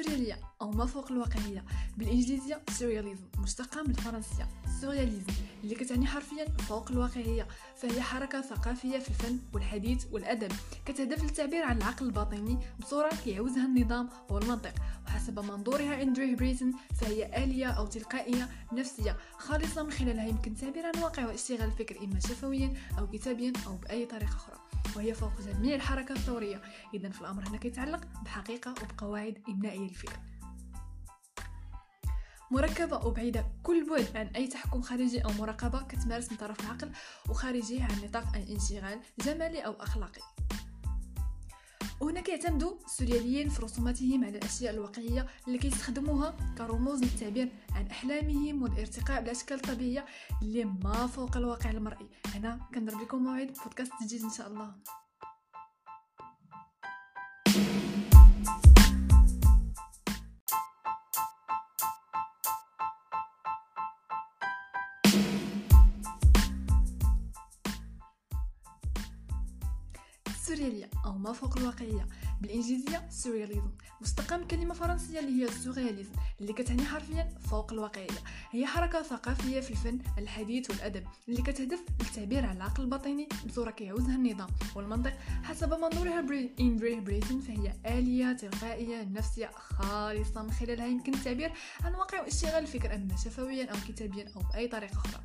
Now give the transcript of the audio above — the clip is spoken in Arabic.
السوريالية أو ما فوق الواقعية. بالإنجليزية surrealism مشتقة من الفرنسية surréalisme اللي كتعني حرفيا فوق الواقعية. فهي حركة ثقافية في الفن الحديث والأدب. كتهدف للتعبير عن العقل الباطني بصورة كيعوزها النظام والمنطق. وحسب منظورها أندري بريتون فهي آلية أو تلقائية نفسية خالصة من خلالها يمكن التعبير عن واقع واشتغال الفكر إما شفويا أو كتابيا أو بأي طريقة أخرى. وهي فوق جميع الحركة الثورية إذا في الأمر هنا كيتعلق بحقيقة وبقواعد إملائية للفكر مركبة وبعيدة كل بعد عن أي تحكم خارجي أو مراقبة كتمارس من طرف العقل وخارجي عن نطاق الانشغال جمالي أو أخلاقي. وهنا كيعتمدوا السورياليين في رسوماتهم على الأشياء الواقعية اللي كيستخدموها كرموز للتعبير عن أحلامهم والارتقاء بالاشكال الطبيعيه اللي ما فوق الواقع المرئي. أنا كنضرب لكم موعد بودكاست جديد إن شاء الله. السوريالية أو ما فوق الواقعية بالإنجليزية سورياليزم. مستقى من كلمة فرنسية اللي هي السورياليزم اللي كتعني حرفيا فوق الواقعية. هي حركة ثقافية في الفن الحديث والأدب اللي كتهدف للتعبير عن العقل الباطني بصورة كيعوزها النظام والمنطق. حسب منظورها بري أندري بريتون فهي آلية تلقائية نفسية خالصة من خلالها يمكن التعبير عن واقع واشتغال الفكر إما شفويا أو كتابيا أو بأي طريقة أخرى.